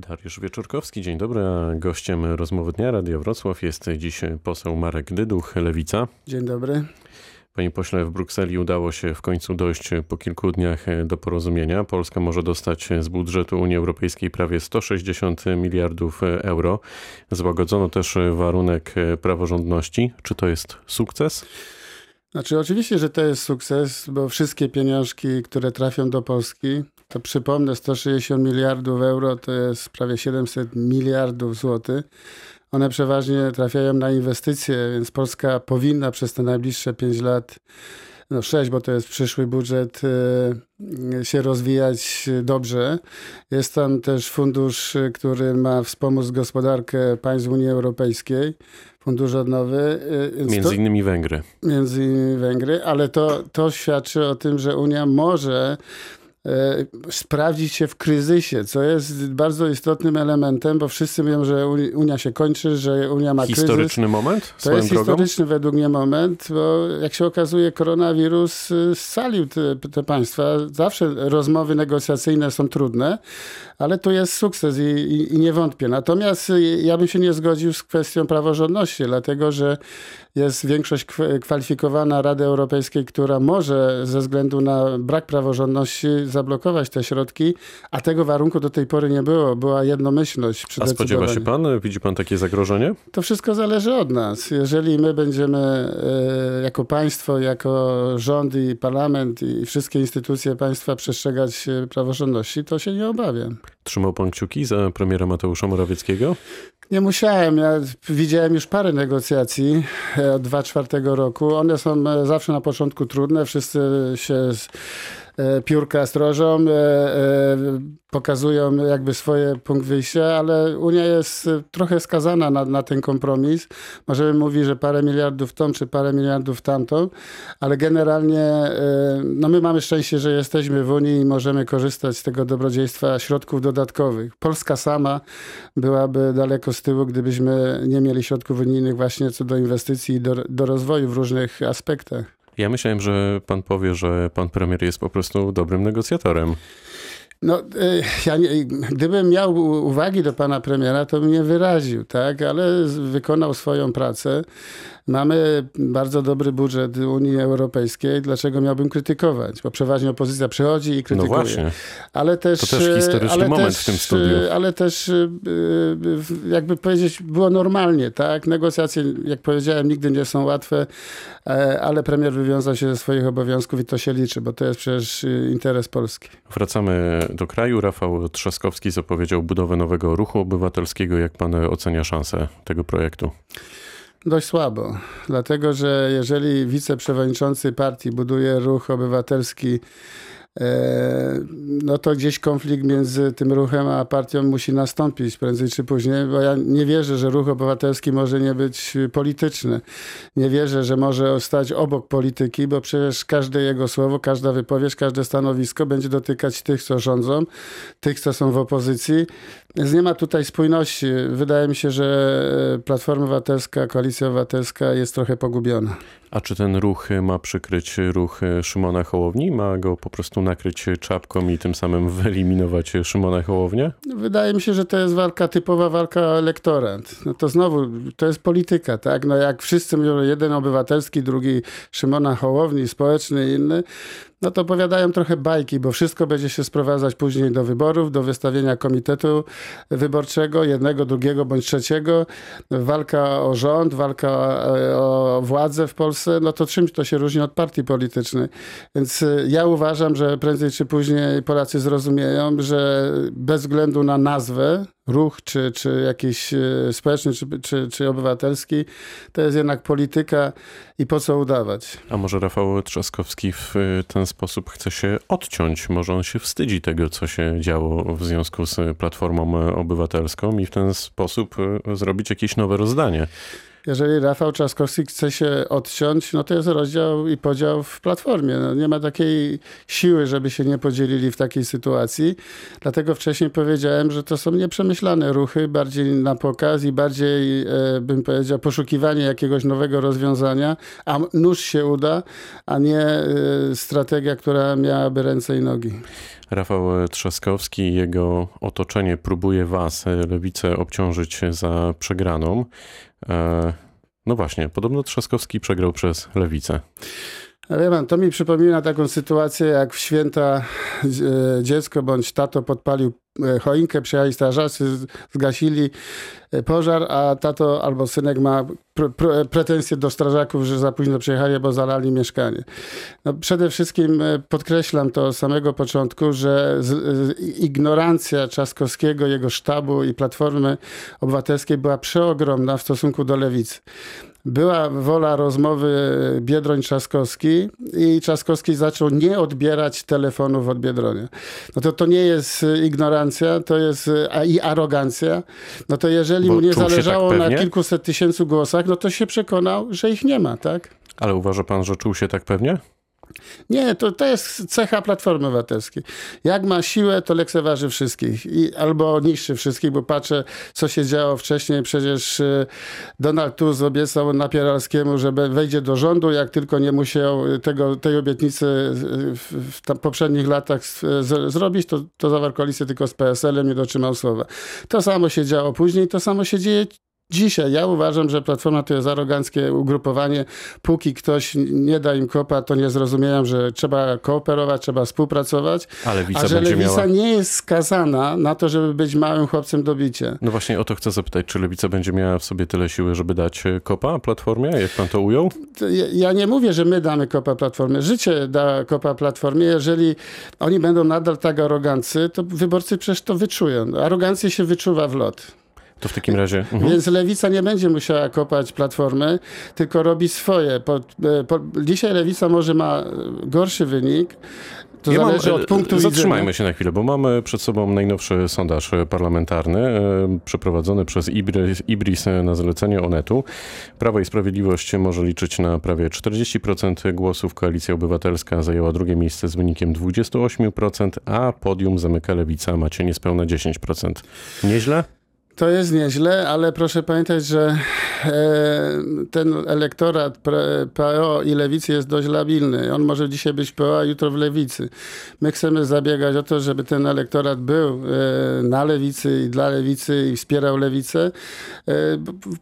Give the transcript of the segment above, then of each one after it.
Dariusz Wieczorkowski, dzień dobry. Gościem rozmowy dnia Radia Wrocław jest dziś poseł Marek Dyduch, Lewica. Dzień dobry. Panie pośle, w Brukseli udało się w końcu dojść po kilku dniach do porozumienia. Polska może dostać z budżetu Unii Europejskiej prawie 160 miliardów euro. Złagodzono też warunek praworządności. Czy to jest sukces? Znaczy, oczywiście, że to jest sukces, bo wszystkie pieniążki, które trafią do Polski, to przypomnę, 160 miliardów euro to jest prawie 700 miliardów złotych. One przeważnie trafiają na inwestycje, więc Polska powinna przez te najbliższe 5 lat, no 6, bo to jest przyszły budżet, e, się rozwijać dobrze. Jest tam też fundusz, który ma wspomóc gospodarkę państw Unii Europejskiej, fundusz odnowy. e, Między to, innymi Węgry. Między innymi Węgry, ale to, to świadczy o tym, że Unia może sprawdzić się w kryzysie, co jest bardzo istotnym elementem, bo wszyscy mówią, że Unia się kończy, że Unia ma historyczny kryzys. Historyczny moment? To jest drogą? historyczny według mnie moment, bo jak się okazuje, koronawirus y, scalił te, te państwa. Zawsze rozmowy negocjacyjne są trudne, ale tu jest sukces i, i, i nie wątpię. Natomiast y, ja bym się nie zgodził z kwestią praworządności, dlatego że jest większość kwalifikowana Rady Europejskiej, która może ze względu na brak praworządności zablokować te środki, a tego warunku do tej pory nie było. Była jednomyślność przy A spodziewa się pan, widzi pan takie zagrożenie? To wszystko zależy od nas. Jeżeli my będziemy e, jako państwo, jako rząd i parlament i wszystkie instytucje państwa przestrzegać praworządności, to się nie obawiam. Trzymał pan kciuki za premiera Mateusza Morawieckiego? Nie musiałem. Ja widziałem już parę negocjacji od 2004 roku. One są zawsze na początku trudne. Wszyscy się E, piórka strożą, e, e, pokazują jakby swoje punkt wyjścia, ale Unia jest trochę skazana na, na ten kompromis. Możemy mówić, że parę miliardów tą, czy parę miliardów tamtą, ale generalnie no my mamy szczęście, że jesteśmy w Unii i możemy korzystać z tego dobrodziejstwa środków dodatkowych. Polska sama byłaby daleko z tyłu, gdybyśmy nie mieli środków unijnych właśnie co do inwestycji i do, do rozwoju w różnych aspektach. Ja myślałem, że pan powie, że pan premier jest po prostu dobrym negocjatorem. No, y, ja nie, gdybym miał uwagi do pana premiera, to bym nie wyraził, tak? Ale wykonał swoją pracę. Mamy bardzo dobry budżet Unii Europejskiej. Dlaczego miałbym krytykować? Bo przeważnie opozycja przychodzi i krytykuje. No właśnie. Ale też, to też historyczny moment też, w tym studiu. Ale też, y, y, jakby powiedzieć, było normalnie, tak? Negocjacje, jak powiedziałem, nigdy nie są łatwe, e, ale premier wywiązał się ze swoich obowiązków i to się liczy, bo to jest przecież interes Polski. Wracamy do kraju. Rafał Trzaskowski zapowiedział budowę nowego ruchu obywatelskiego. Jak pan ocenia szansę tego projektu? Dość słabo, dlatego że jeżeli wiceprzewodniczący partii buduje ruch obywatelski no to gdzieś konflikt między tym ruchem a partią musi nastąpić prędzej czy później, bo ja nie wierzę, że ruch obywatelski może nie być polityczny. Nie wierzę, że może stać obok polityki, bo przecież każde jego słowo, każda wypowiedź, każde stanowisko będzie dotykać tych, co rządzą, tych, co są w opozycji. Więc nie ma tutaj spójności. Wydaje mi się, że Platforma Obywatelska, Koalicja Obywatelska jest trochę pogubiona. A czy ten ruch ma przykryć ruch Szymona Hołowni? Ma go po prostu nakryć czapką i tym samym wyeliminować Szymona Hołownię? Wydaje mi się, że to jest walka, typowa walka o elektorat. No to znowu, to jest polityka, tak? No jak wszyscy mówią, jeden obywatelski, drugi Szymona Hołowni, społeczny inny, no to opowiadają trochę bajki, bo wszystko będzie się sprowadzać później do wyborów, do wystawienia komitetu wyborczego, jednego, drugiego bądź trzeciego. Walka o rząd, walka o władzę w Polsce, no to czymś to się różni od partii politycznej. Więc y, ja uważam, że prędzej czy później Polacy zrozumieją, że bez względu na nazwę, ruch, czy, czy jakiś e, społeczny, czy, czy, czy obywatelski, to jest jednak polityka i po co udawać. A może Rafał Trzaskowski w e, ten sposób chce się odciąć? Może on się wstydzi tego, co się działo w związku z Platformą Obywatelską i w ten sposób e, zrobić jakieś nowe rozdanie? Jeżeli Rafał Trzaskowski chce się odciąć, no to jest rozdział i podział w Platformie. No nie ma takiej siły, żeby się nie podzielili w takiej sytuacji. Dlatego wcześniej powiedziałem, że to są nieprzemyślane ruchy, bardziej na pokaz i bardziej, e, bym powiedział, poszukiwanie jakiegoś nowego rozwiązania, a nóż się uda, a nie e, strategia, która miałaby ręce i nogi. Rafał Trzaskowski i jego otoczenie próbuje was, e, lewicę, obciążyć za przegraną. E, no właśnie, podobno Trzaskowski przegrał przez lewicę. Wie pan, to mi przypomina taką sytuację, jak w święta e, dziecko bądź tato podpalił choinkę, przyjechali strażacy, zgasili e, pożar, a tato albo synek ma pr pretensje do strażaków, że za późno przyjechali, bo zalali mieszkanie. No, przede wszystkim podkreślam to od samego początku, że z, z, ignorancja Trzaskowskiego, jego sztabu i Platformy Obywatelskiej była przeogromna w stosunku do lewicy była wola rozmowy Biedroń-Trzaskowski i Trzaskowski zaczął nie odbierać telefonów od Biedronia. No to to nie jest ignorancja, to jest i arogancja. No to jeżeli Bo mu nie się zależało tak na kilkuset tysięcy głosach, no to się przekonał, że ich nie ma, tak? Ale uważa pan, że czuł się tak pewnie? Nie, to, to jest cecha Platformy Obywatelskiej. Jak ma siłę, to lekceważy wszystkich. I, albo niszczy wszystkich, bo patrzę, co się działo wcześniej. Przecież y, Donald Tusk obiecał Napieralskiemu, że wejdzie do rządu, jak tylko nie musiał tego, tej obietnicy y, w, w poprzednich latach z, zrobić, to, to zawarł koalicję tylko z PSL-em, nie dotrzymał słowa. To samo się działo później, to samo się dzieje Dzisiaj ja uważam, że Platforma to jest aroganckie ugrupowanie. Póki ktoś nie da im kopa, to nie zrozumieją, że trzeba kooperować, trzeba współpracować. A lewica A że lewica miała... nie jest skazana na to, żeby być małym chłopcem do bicia. No właśnie o to chcę zapytać, czy lewica będzie miała w sobie tyle siły, żeby dać e, kopa Platformie, jak pan to ujął? Ja- Ja nie mówię, że my damy kopa Platformie. Życie da kopa Platformie. Jeżeli oni będą nadal tak arogancy, to wyborcy przecież to wyczują. Arogancję się wyczuwa w lot. To w takim razie... Mhm. Więc lewica nie będzie musiała kopać platformy, tylko robi swoje. Po, po, dzisiaj lewica może ma gorszy wynik. To Ja mam, zależy e, od punktu Zatrzymajmy widzenia. się na chwilę, bo mamy przed sobą najnowszy sondaż parlamentarny e, przeprowadzony przez Ibris, Ibris na zalecenie Onetu. Prawo i Sprawiedliwość może liczyć na prawie 40% głosów. Koalicja Obywatelska zajęła drugie miejsce z wynikiem 28%, a podium zamyka Lewica, macie niespełna 10%. Nieźle? To jest nieźle, ale proszę pamiętać, że e, ten elektorat PO i lewicy jest dość labilny. On może dzisiaj być PO, a jutro w lewicy. My chcemy zabiegać o to, żeby ten elektorat był e, na lewicy i dla lewicy i wspierał lewicę, e,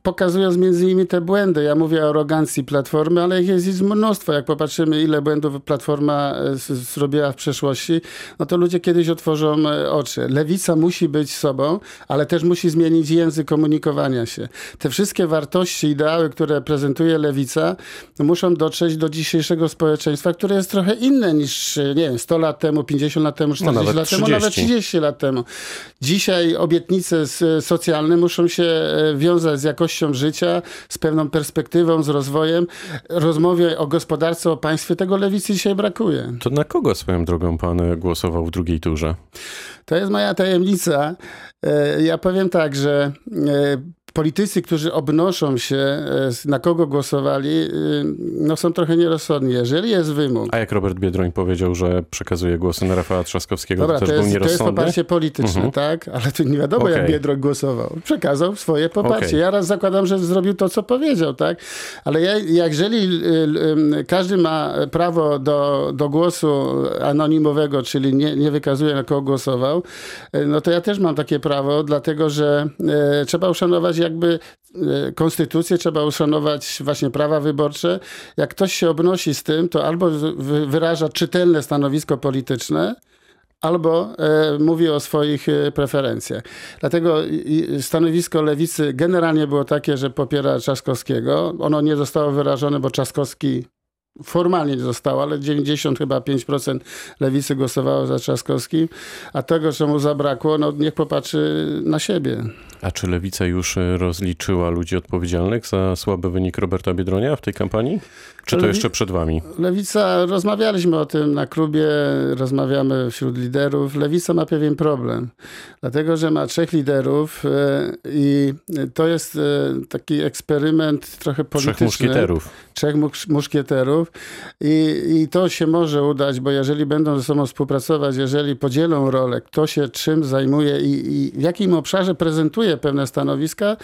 pokazując między innymi te błędy. Ja mówię o arogancji Platformy, ale ich jest, mnóstwo. Jak popatrzymy, ile błędów Platforma zrobiła w przeszłości, no to ludzie kiedyś otworzą oczy. Lewica musi być sobą, ale też musi zmienić język komunikowania się. Te wszystkie wartości, ideały, które prezentuje lewica, no muszą dotrzeć do dzisiejszego społeczeństwa, które jest trochę inne niż, nie wiem, 100 lat temu, 50 lat temu, 40 nawet lat temu, nawet 30. 30 lat temu. Dzisiaj obietnice socjalne muszą się e, wiązać z jakością życia, z pewną perspektywą, z rozwojem. Rozmowie o gospodarce, o państwie, tego lewicy dzisiaj brakuje. To na kogo swoją drogą pan głosował w drugiej turze? To jest moja tajemnica. E, Ja powiem tak, że e, politycy, którzy obnoszą się, e, na kogo głosowali, e, no są trochę nierozsądni. Jeżeli jest wymóg, A jak Robert Biedroń powiedział, że przekazuje głosy na Rafała Trzaskowskiego, Dobra, to to też był jest, to jest nierozsądny? poparcie polityczne, Mhm. tak? Ale to nie wiadomo, jak Okej. Biedroń głosował. Przekazał swoje poparcie. Okej. Ja raz zakładam, że zrobił to, co powiedział, tak? Ale ja, jeżeli y, y, każdy ma prawo do, do głosu anonimowego, czyli nie, nie wykazuje, na kogo głosował, y, no to ja też mam takie prawo, dlatego że y, trzeba uszanować jakby y, konstytucję, trzeba uszanować właśnie prawa wyborcze. Jak ktoś się obnosi z tym, to albo wy- wyraża czytelne stanowisko polityczne, albo e, mówi o swoich e, preferencjach. Dlatego stanowisko lewicy generalnie było takie, że popiera Trzaskowskiego. Ono nie zostało wyrażone, bo Trzaskowski formalnie nie zostało, ale 90 chyba 5% lewicy głosowało za Trzaskowskim, a tego, co mu zabrakło, no niech popatrzy na siebie. A czy Lewica już e, rozliczyła ludzi odpowiedzialnych za słaby wynik Roberta Biedronia w tej kampanii? Czy to Lewi- jeszcze przed wami? Lewica, rozmawialiśmy o tym na klubie, rozmawiamy wśród liderów. Lewica ma pewien problem, dlatego że ma trzech liderów e, i to jest e, taki eksperyment trochę polityczny. Trzech muszkieterów. trzech musz- I, i to się może udać, bo jeżeli będą ze sobą współpracować, jeżeli podzielą rolę, kto się czym zajmuje i, i w jakim obszarze prezentuje pewne stanowiska,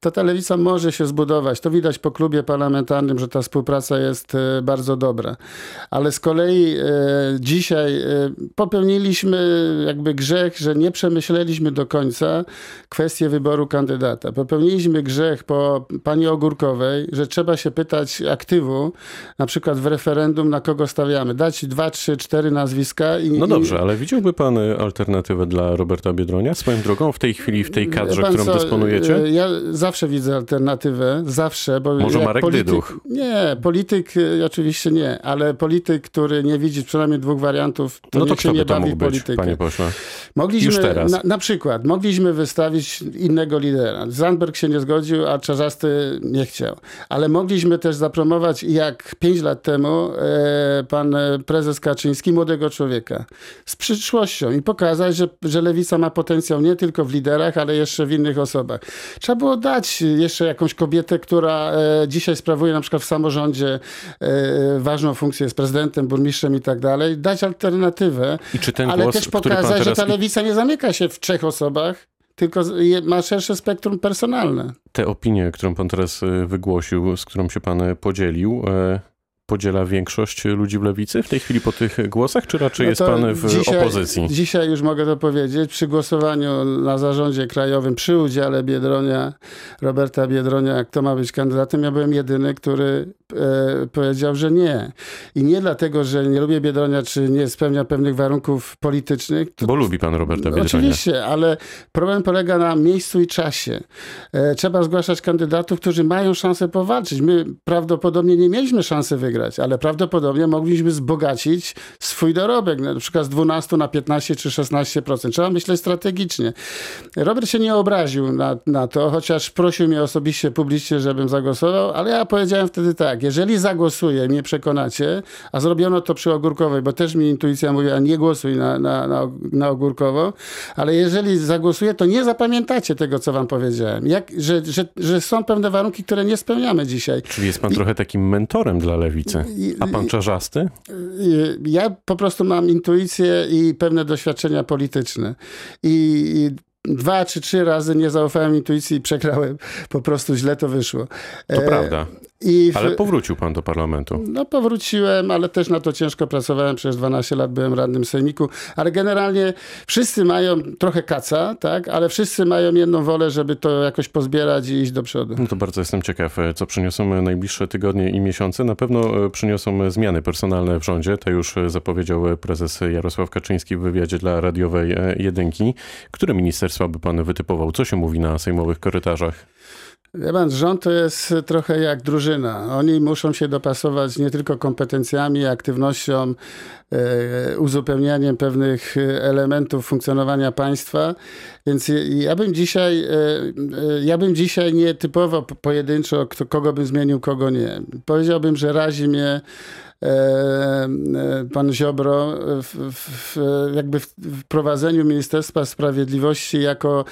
to ta lewica może się zbudować. To widać po klubie parlamentarnym, że ta współpraca jest e, bardzo dobra. Ale z kolei e, dzisiaj e, popełniliśmy jakby grzech, że nie przemyśleliśmy do końca kwestię wyboru kandydata. Popełniliśmy grzech po pani Ogórkowej, że trzeba się pytać aktywu, na przykład w referendum, na kogo stawiamy. Dać dwa, trzy, cztery nazwiska i... No i- dobrze, ale widziałby pan e, alternatywę dla Roberta Biedronia? Swoją drogą w tej chwili, w tej kadrze, pan którą co, dysponujecie? e, Ja zawsze widzę alternatywę, zawsze. Bo Może Marek polityk, Dyduch? Nie, polityk e, oczywiście nie, ale polityk, który nie widzi przynajmniej dwóch wariantów, to No to kto nie by to bawi mógł być, politykę. panie pośle? Mogliśmy, Już teraz. Na, na przykład, mogliśmy wystawić innego lidera. Zandberg się nie zgodził, a Czarzasty nie chciał. Ale mogliśmy też zapromować, jak pięć lat temu, e, pan prezes Kaczyński, młodego człowieka. Z przyszłością i pokazać, że, że lewica ma potencjał nie tylko w liderach, ale jeszcze w innych osobach. Trzeba było dać jeszcze jakąś kobietę, która e, dzisiaj sprawuje na przykład w samorządzie e, ważną funkcję, jest prezydentem, burmistrzem i tak dalej. Dać alternatywę. Ale głos, też pokazać, że teraz... ta lewica nie zamyka się w trzech osobach, tylko ma szersze spektrum personalne. Tę opinię, którą pan teraz wygłosił, z którą się pan podzielił, podziela większość ludzi w lewicy w tej chwili po tych głosach, czy raczej No jest pan w dzisiaj, opozycji? Dzisiaj już mogę to powiedzieć. Przy głosowaniu na zarządzie krajowym, przy udziale Biedronia, Roberta Biedronia, kto ma być kandydatem, ja byłem jedyny, który e, powiedział, że nie. I nie dlatego, że nie lubię Biedronia, czy nie spełnia pewnych warunków politycznych. To Bo lubi pan Roberta Biedronia. Oczywiście, ale problem polega na miejscu i czasie. E, Trzeba zgłaszać kandydatów, którzy mają szansę powalczyć. My prawdopodobnie nie mieliśmy szansy wygrać, ale prawdopodobnie mogliśmy wzbogacić swój dorobek, na przykład z 12 na 15 czy 16%. Trzeba myśleć strategicznie. Robert się nie obraził na, na to, chociaż prosił mnie osobiście, publicznie, żebym zagłosował, ale ja powiedziałem wtedy tak, jeżeli zagłosuję i mnie przekonacie, a zrobiono to przy Ogórkowej, bo też mi intuicja mówiła, nie głosuj na, na, na, na Ogórkowo, ale jeżeli zagłosuję, to nie zapamiętacie tego, co wam powiedziałem. Jak, że, że, że są pewne warunki, które nie spełniamy dzisiaj. Czyli jest pan trochę takim mentorem dla lewicy. A pan Czarzasty? Ja po prostu mam intuicję i pewne doświadczenia polityczne. I i dwa czy trzy razy nie zaufałem intuicji i przegrałem. Po prostu źle to wyszło. To prawda. W, Ale powrócił pan do parlamentu. No powróciłem, ale też na to ciężko pracowałem. Przez 12 lat byłem radnym sejmiku. Ale generalnie wszyscy mają trochę kaca, tak? Ale wszyscy mają jedną wolę, żeby to jakoś pozbierać i iść do przodu. No to bardzo jestem ciekaw, e, co przyniosą najbliższe tygodnie i miesiące. Na pewno e, przyniosą zmiany personalne w rządzie. To już e, zapowiedział e, prezes Jarosław Kaczyński w wywiadzie dla radiowej e, jedynki. Które ministerstwa by pan wytypował? Co się mówi na sejmowych korytarzach? Wie rząd to jest trochę jak drużyna. Oni muszą się dopasować nie tylko kompetencjami, aktywnością, uzupełnianiem pewnych e, elementów funkcjonowania państwa. Więc ja- bym dzisiaj, e, e, ja bym dzisiaj nie typował po- pojedynczo, kto, kogo bym zmienił, kogo nie. Powiedziałbym, że razi mnie e, e, pan Ziobro w, w, jakby w wprowadzeniu Ministerstwa Sprawiedliwości jako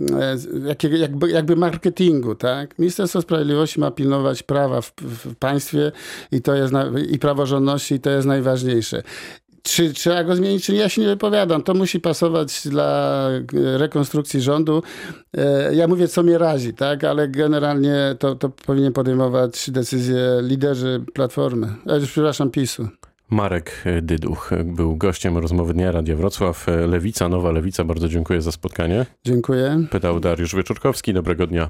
e, jakiego, jakby, jakby marketingu, tak? Ministerstwo Sprawiedliwości ma pilnować prawa w, w państwie i to jest i praworządności i to jest najważniejsze. Czy trzeba go zmienić, czy nie? Ja się nie wypowiadam. To musi pasować dla e, rekonstrukcji rządu. E, Ja mówię, co mnie razi, tak? Ale generalnie to, to powinien podejmować decyzje liderzy Platformy, e, przepraszam, PiSu. Marek Dyduch był gościem rozmowy Dnia Radia Wrocław. Lewica, nowa Lewica. Bardzo dziękuję za spotkanie. Dziękuję. Pytał Dariusz Wieczorkowski. Dobrego dnia.